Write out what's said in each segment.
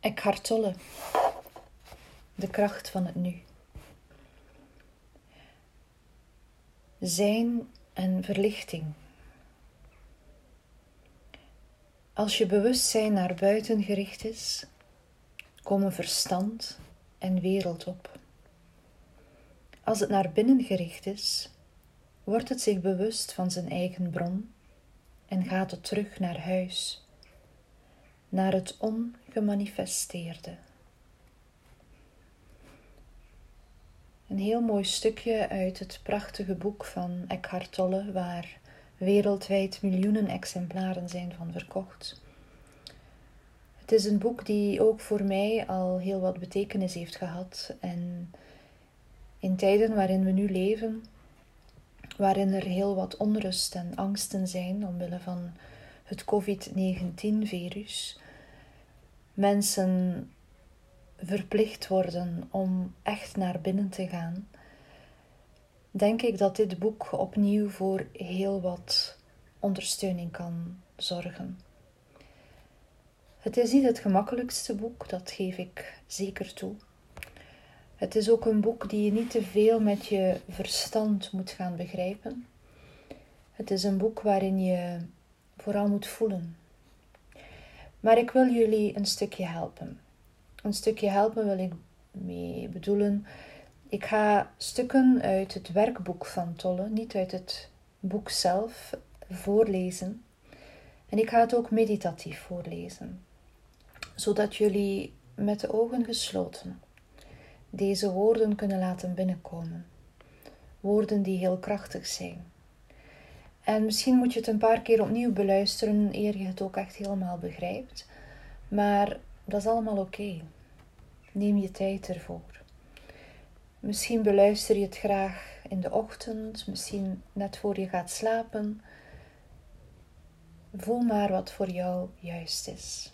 Eckhart Tolle. De kracht van het nu. Zijn en verlichting. Als je bewustzijn naar buiten gericht is, komen verstand en wereld op. Als het naar binnen gericht is, wordt het zich bewust van zijn eigen bron en gaat het terug naar huis naar het ongemanifesteerde. Een heel mooi stukje uit het prachtige boek van Eckhart Tolle, waar wereldwijd miljoenen exemplaren zijn van verkocht. Het is een boek die ook voor mij al heel wat betekenis heeft gehad. En in tijden waarin we nu leven, waarin er heel wat onrust en angsten zijn omwille van het COVID-19-virus, mensen verplicht worden om echt naar binnen te gaan, denk ik dat dit boek opnieuw voor heel wat ondersteuning kan zorgen. Het is niet het gemakkelijkste boek, dat geef ik zeker toe. Het is ook een boek die je niet te veel met je verstand moet gaan begrijpen. Het is een boek waarin je vooral moet voelen. Maar ik wil jullie een stukje helpen. Een stukje helpen wil ik mee bedoelen. Ik ga stukken uit het werkboek van Tolle, niet uit het boek zelf, voorlezen. En ik ga het ook meditatief voorlezen, zodat jullie met de ogen gesloten deze woorden kunnen laten binnenkomen. Woorden die heel krachtig zijn. En misschien moet je het een paar keer opnieuw beluisteren eer je het ook echt helemaal begrijpt. Maar dat is allemaal oké. Neem je tijd ervoor. Misschien beluister je het graag in de ochtend, misschien net voor je gaat slapen. Voel maar wat voor jou juist is.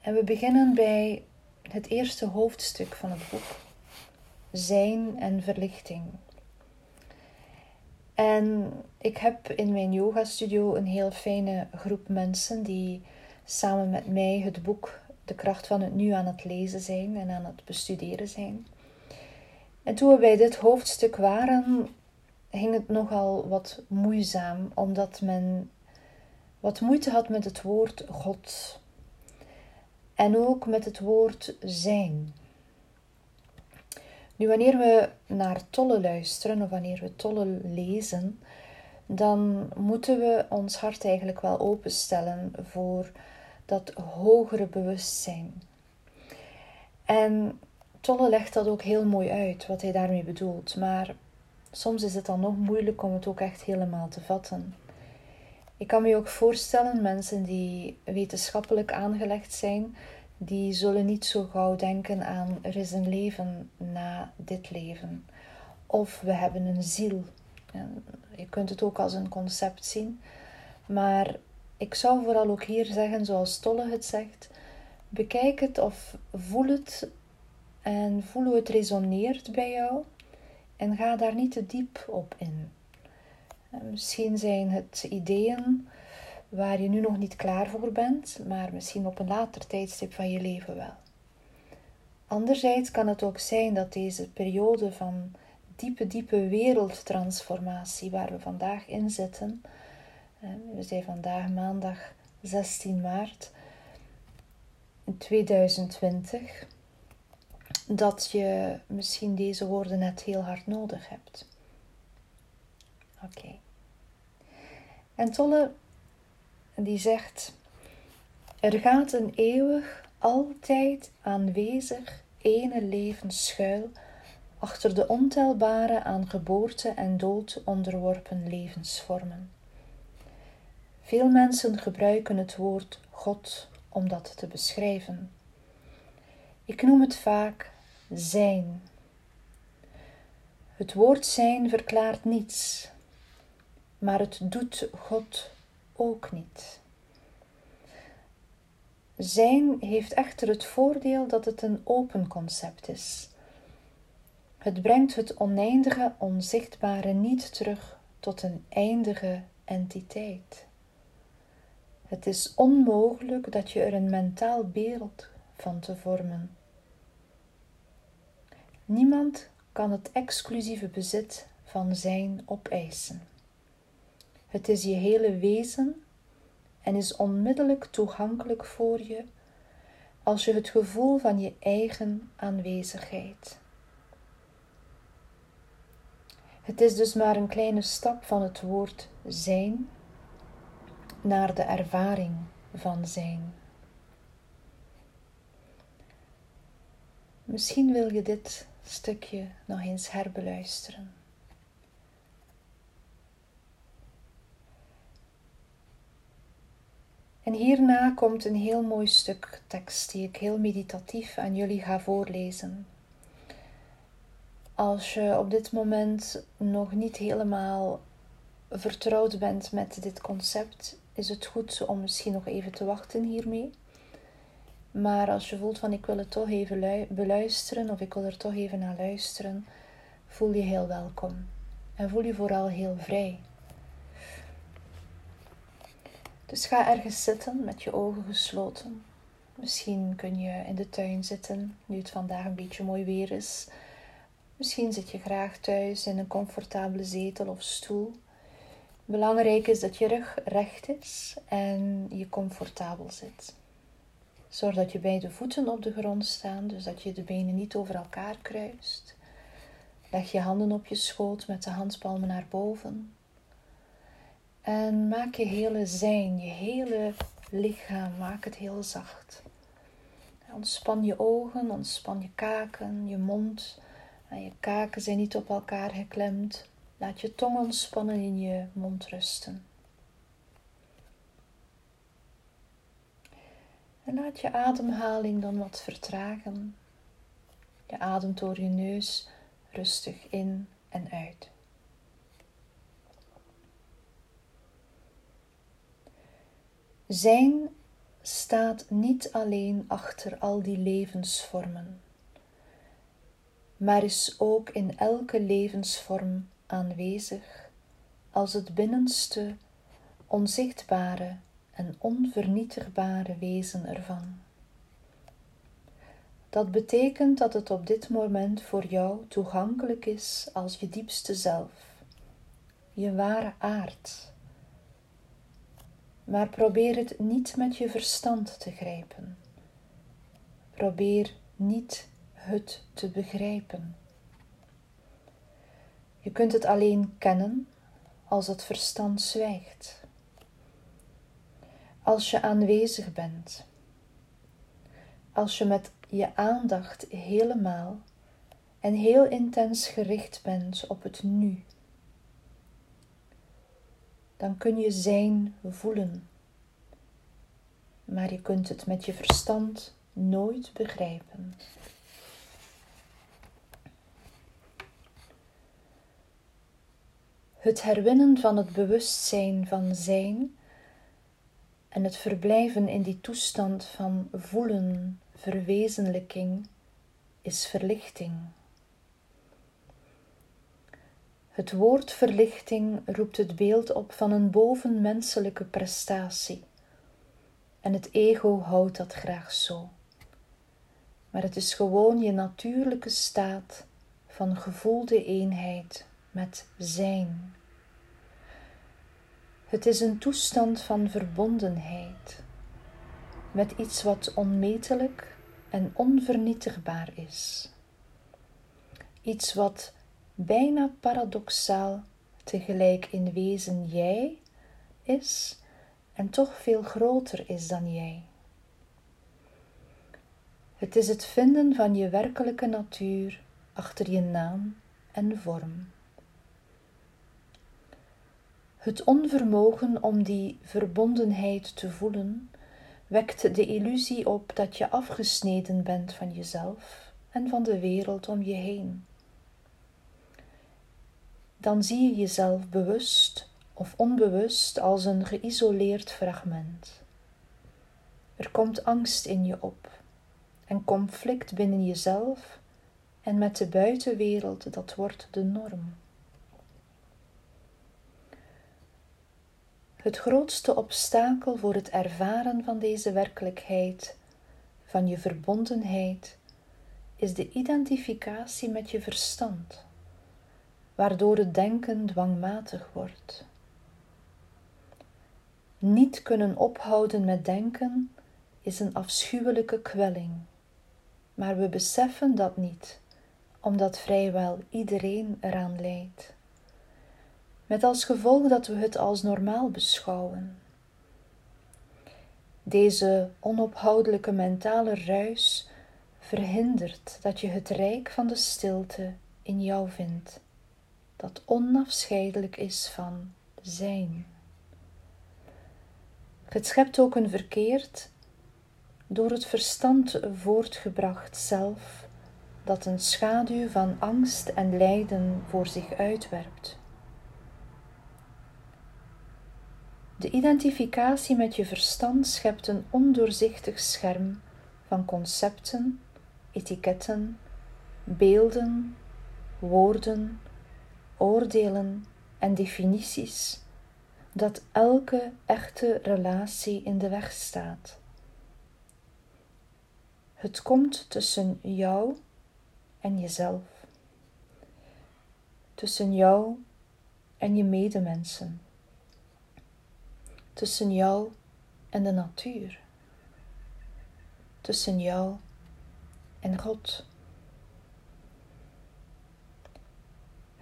En we beginnen bij het eerste hoofdstuk van het boek: Zijn en verlichting. En ik heb in mijn yoga studio een heel fijne groep mensen die samen met mij het boek De kracht van het nu aan het lezen zijn en aan het bestuderen zijn. En toen we bij dit hoofdstuk waren, ging het nogal wat moeizaam, omdat men wat moeite had met het woord God. En ook met het woord zijn. Nu, wanneer we naar Tolle luisteren of wanneer we Tolle lezen, dan moeten we ons hart eigenlijk wel openstellen voor dat hogere bewustzijn. En Tolle legt dat ook heel mooi uit, wat hij daarmee bedoelt, maar soms is het dan nog moeilijk om het ook echt helemaal te vatten. Ik kan me ook voorstellen, mensen die wetenschappelijk aangelegd zijn, die zullen niet zo gauw denken aan er is een leven na dit leven. Of we hebben een ziel. Je kunt het ook als een concept zien. Maar ik zou vooral ook hier zeggen, zoals Tolle het zegt, bekijk het of voel het en voel hoe het resoneert bij jou. En ga daar niet te diep op in. Misschien zijn het ideeën waar je nu nog niet klaar voor bent, maar misschien op een later tijdstip van je leven wel. Anderzijds kan het ook zijn dat deze periode van diepe, diepe wereldtransformatie waar we vandaag in zitten, we zijn vandaag maandag 16 maart 2020, dat je misschien deze woorden net heel hard nodig hebt. Oké. En Tolle die zegt: Er gaat een eeuwig, altijd aanwezig ene leven schuil achter de ontelbare aan geboorte en dood onderworpen levensvormen. Veel mensen gebruiken het woord God om dat te beschrijven. Ik noem het vaak zijn. Het woord zijn verklaart niets, maar het doet God ook niet. Zijn heeft echter het voordeel dat het een open concept is. Het brengt het oneindige, onzichtbare niet terug tot een eindige entiteit. Het is onmogelijk dat je er een mentaal beeld van te vormen. Niemand kan het exclusieve bezit van zijn opeisen. Het is je hele wezen en is onmiddellijk toegankelijk voor je als je het gevoel van je eigen aanwezigheid. Het is dus maar een kleine stap van het woord zijn naar de ervaring van zijn. Misschien wil je dit stukje nog eens herbeluisteren. En hierna komt een heel mooi stuk tekst die ik heel meditatief aan jullie ga voorlezen. Als je op dit moment nog niet helemaal vertrouwd bent met dit concept, is het goed om misschien nog even te wachten hiermee. Maar als je voelt van ik wil het toch even beluisteren of ik wil er toch even naar luisteren, voel je heel welkom. En voel je vooral heel vrij. Dus ga ergens zitten met je ogen gesloten. Misschien kun je in de tuin zitten, nu het vandaag een beetje mooi weer is. Misschien zit je graag thuis in een comfortabele zetel of stoel. Belangrijk is dat je rug recht is en je comfortabel zit. Zorg dat je beide voeten op de grond staan, dus dat je de benen niet over elkaar kruist. Leg je handen op je schoot met de handpalmen naar boven. En maak je hele zijn, je hele lichaam, maak het heel zacht. Ontspan je ogen, ontspan je kaken, je mond. En je kaken zijn niet op elkaar geklemd. Laat je tong ontspannen in je mond rusten. En laat je ademhaling dan wat vertragen. Je ademt door je neus rustig in en uit. Zijn staat niet alleen achter al die levensvormen, maar is ook in elke levensvorm aanwezig als het binnenste, onzichtbare en onvernietigbare wezen ervan. Dat betekent dat het op dit moment voor jou toegankelijk is als je diepste zelf, je ware aard maar probeer het niet met je verstand te grijpen. Probeer niet het te begrijpen. Je kunt het alleen kennen als het verstand zwijgt. Als je aanwezig bent. Als je met je aandacht helemaal en heel intens gericht bent op het nu dan kun je zijn voelen. Maar je kunt het met je verstand nooit begrijpen. Het herwinnen van het bewustzijn van zijn en het verblijven in die toestand van voelen, verwezenlijking, is verlichting. Het woord verlichting roept het beeld op van een bovenmenselijke prestatie. En het ego houdt dat graag zo. Maar het is gewoon je natuurlijke staat van gevoelde eenheid met zijn. Het is een toestand van verbondenheid met iets wat onmetelijk en onvernietigbaar is. Iets wat bijna paradoxaal tegelijk in wezen jij is en toch veel groter is dan jij. Het is het vinden van je werkelijke natuur achter je naam en vorm. Het onvermogen om die verbondenheid te voelen wekt de illusie op dat je afgesneden bent van jezelf en van de wereld om je heen dan zie je jezelf bewust of onbewust als een geïsoleerd fragment. Er komt angst in je op en conflict binnen jezelf en met de buitenwereld, dat wordt de norm. Het grootste obstakel voor het ervaren van deze werkelijkheid, van je verbondenheid, is de identificatie met je verstand, waardoor het denken dwangmatig wordt. Niet kunnen ophouden met denken is een afschuwelijke kwelling, maar we beseffen dat niet, omdat vrijwel iedereen eraan lijdt. Met als gevolg dat we het als normaal beschouwen. Deze onophoudelijke mentale ruis verhindert dat je het rijk van de stilte in jou vindt, dat onafscheidelijk is van zijn. Het schept ook een verkeerd, door het verstand voortgebracht zelf, dat een schaduw van angst en lijden voor zich uitwerpt. De identificatie met je verstand schept een ondoorzichtig scherm van concepten, etiketten, beelden, woorden, oordelen en definities dat elke echte relatie in de weg staat. Het komt tussen jou en jezelf, tussen jou en je medemensen, tussen jou en de natuur, tussen jou en God.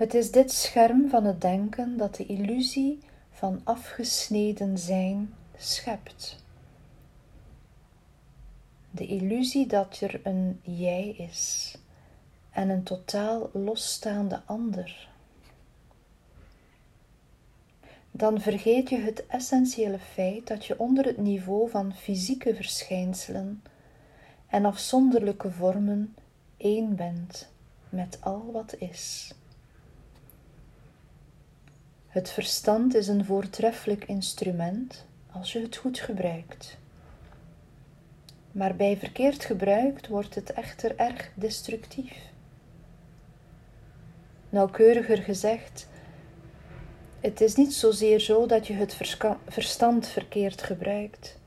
Het is dit scherm van het denken dat de illusie van afgesneden zijn schept. De illusie dat er een jij is en een totaal losstaande ander. Dan vergeet je het essentiële feit dat je onder het niveau van fysieke verschijnselen en afzonderlijke vormen één bent met al wat is. Het verstand is een voortreffelijk instrument als je het goed gebruikt. Maar bij verkeerd gebruikt wordt het echter erg destructief. Nauwkeuriger gezegd, het is niet zozeer zo dat je het verstand verkeerd gebruikt.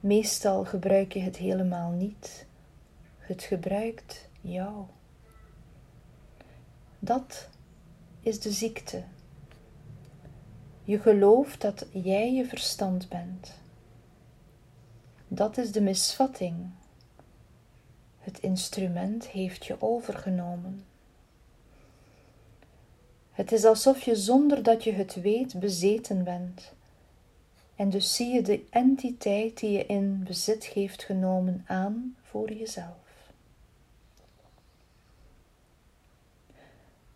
Meestal gebruik je het helemaal niet. Het gebruikt jou. Dat is de ziekte je gelooft dat jij je verstand bent. Dat is de misvatting. Het instrument heeft je overgenomen. Het is alsof je zonder dat je het weet bezeten bent. En dus zie je de entiteit die je in bezit heeft genomen aan voor jezelf.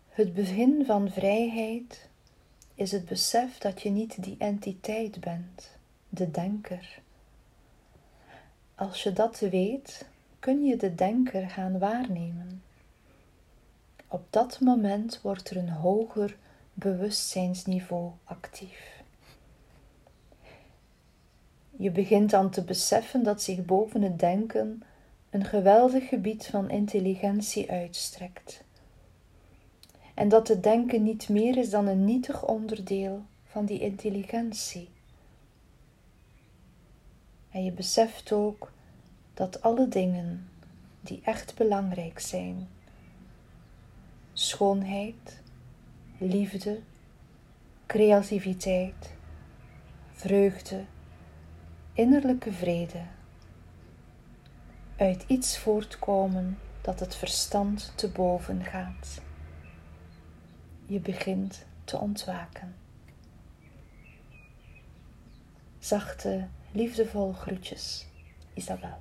Het begin van vrijheid is het besef dat je niet die entiteit bent, de denker. Als je dat weet, kun je de denker gaan waarnemen. Op dat moment wordt er een hoger bewustzijnsniveau actief. Je begint dan te beseffen dat zich boven het denken een geweldig gebied van intelligentie uitstrekt en dat het denken niet meer is dan een nietig onderdeel van die intelligentie. En je beseft ook dat alle dingen die echt belangrijk zijn, schoonheid, liefde, creativiteit, vreugde, innerlijke vrede, uit iets voortkomen dat het verstand te boven gaat je begint te ontwaken. Zachte, liefdevol groetjes, Isabel.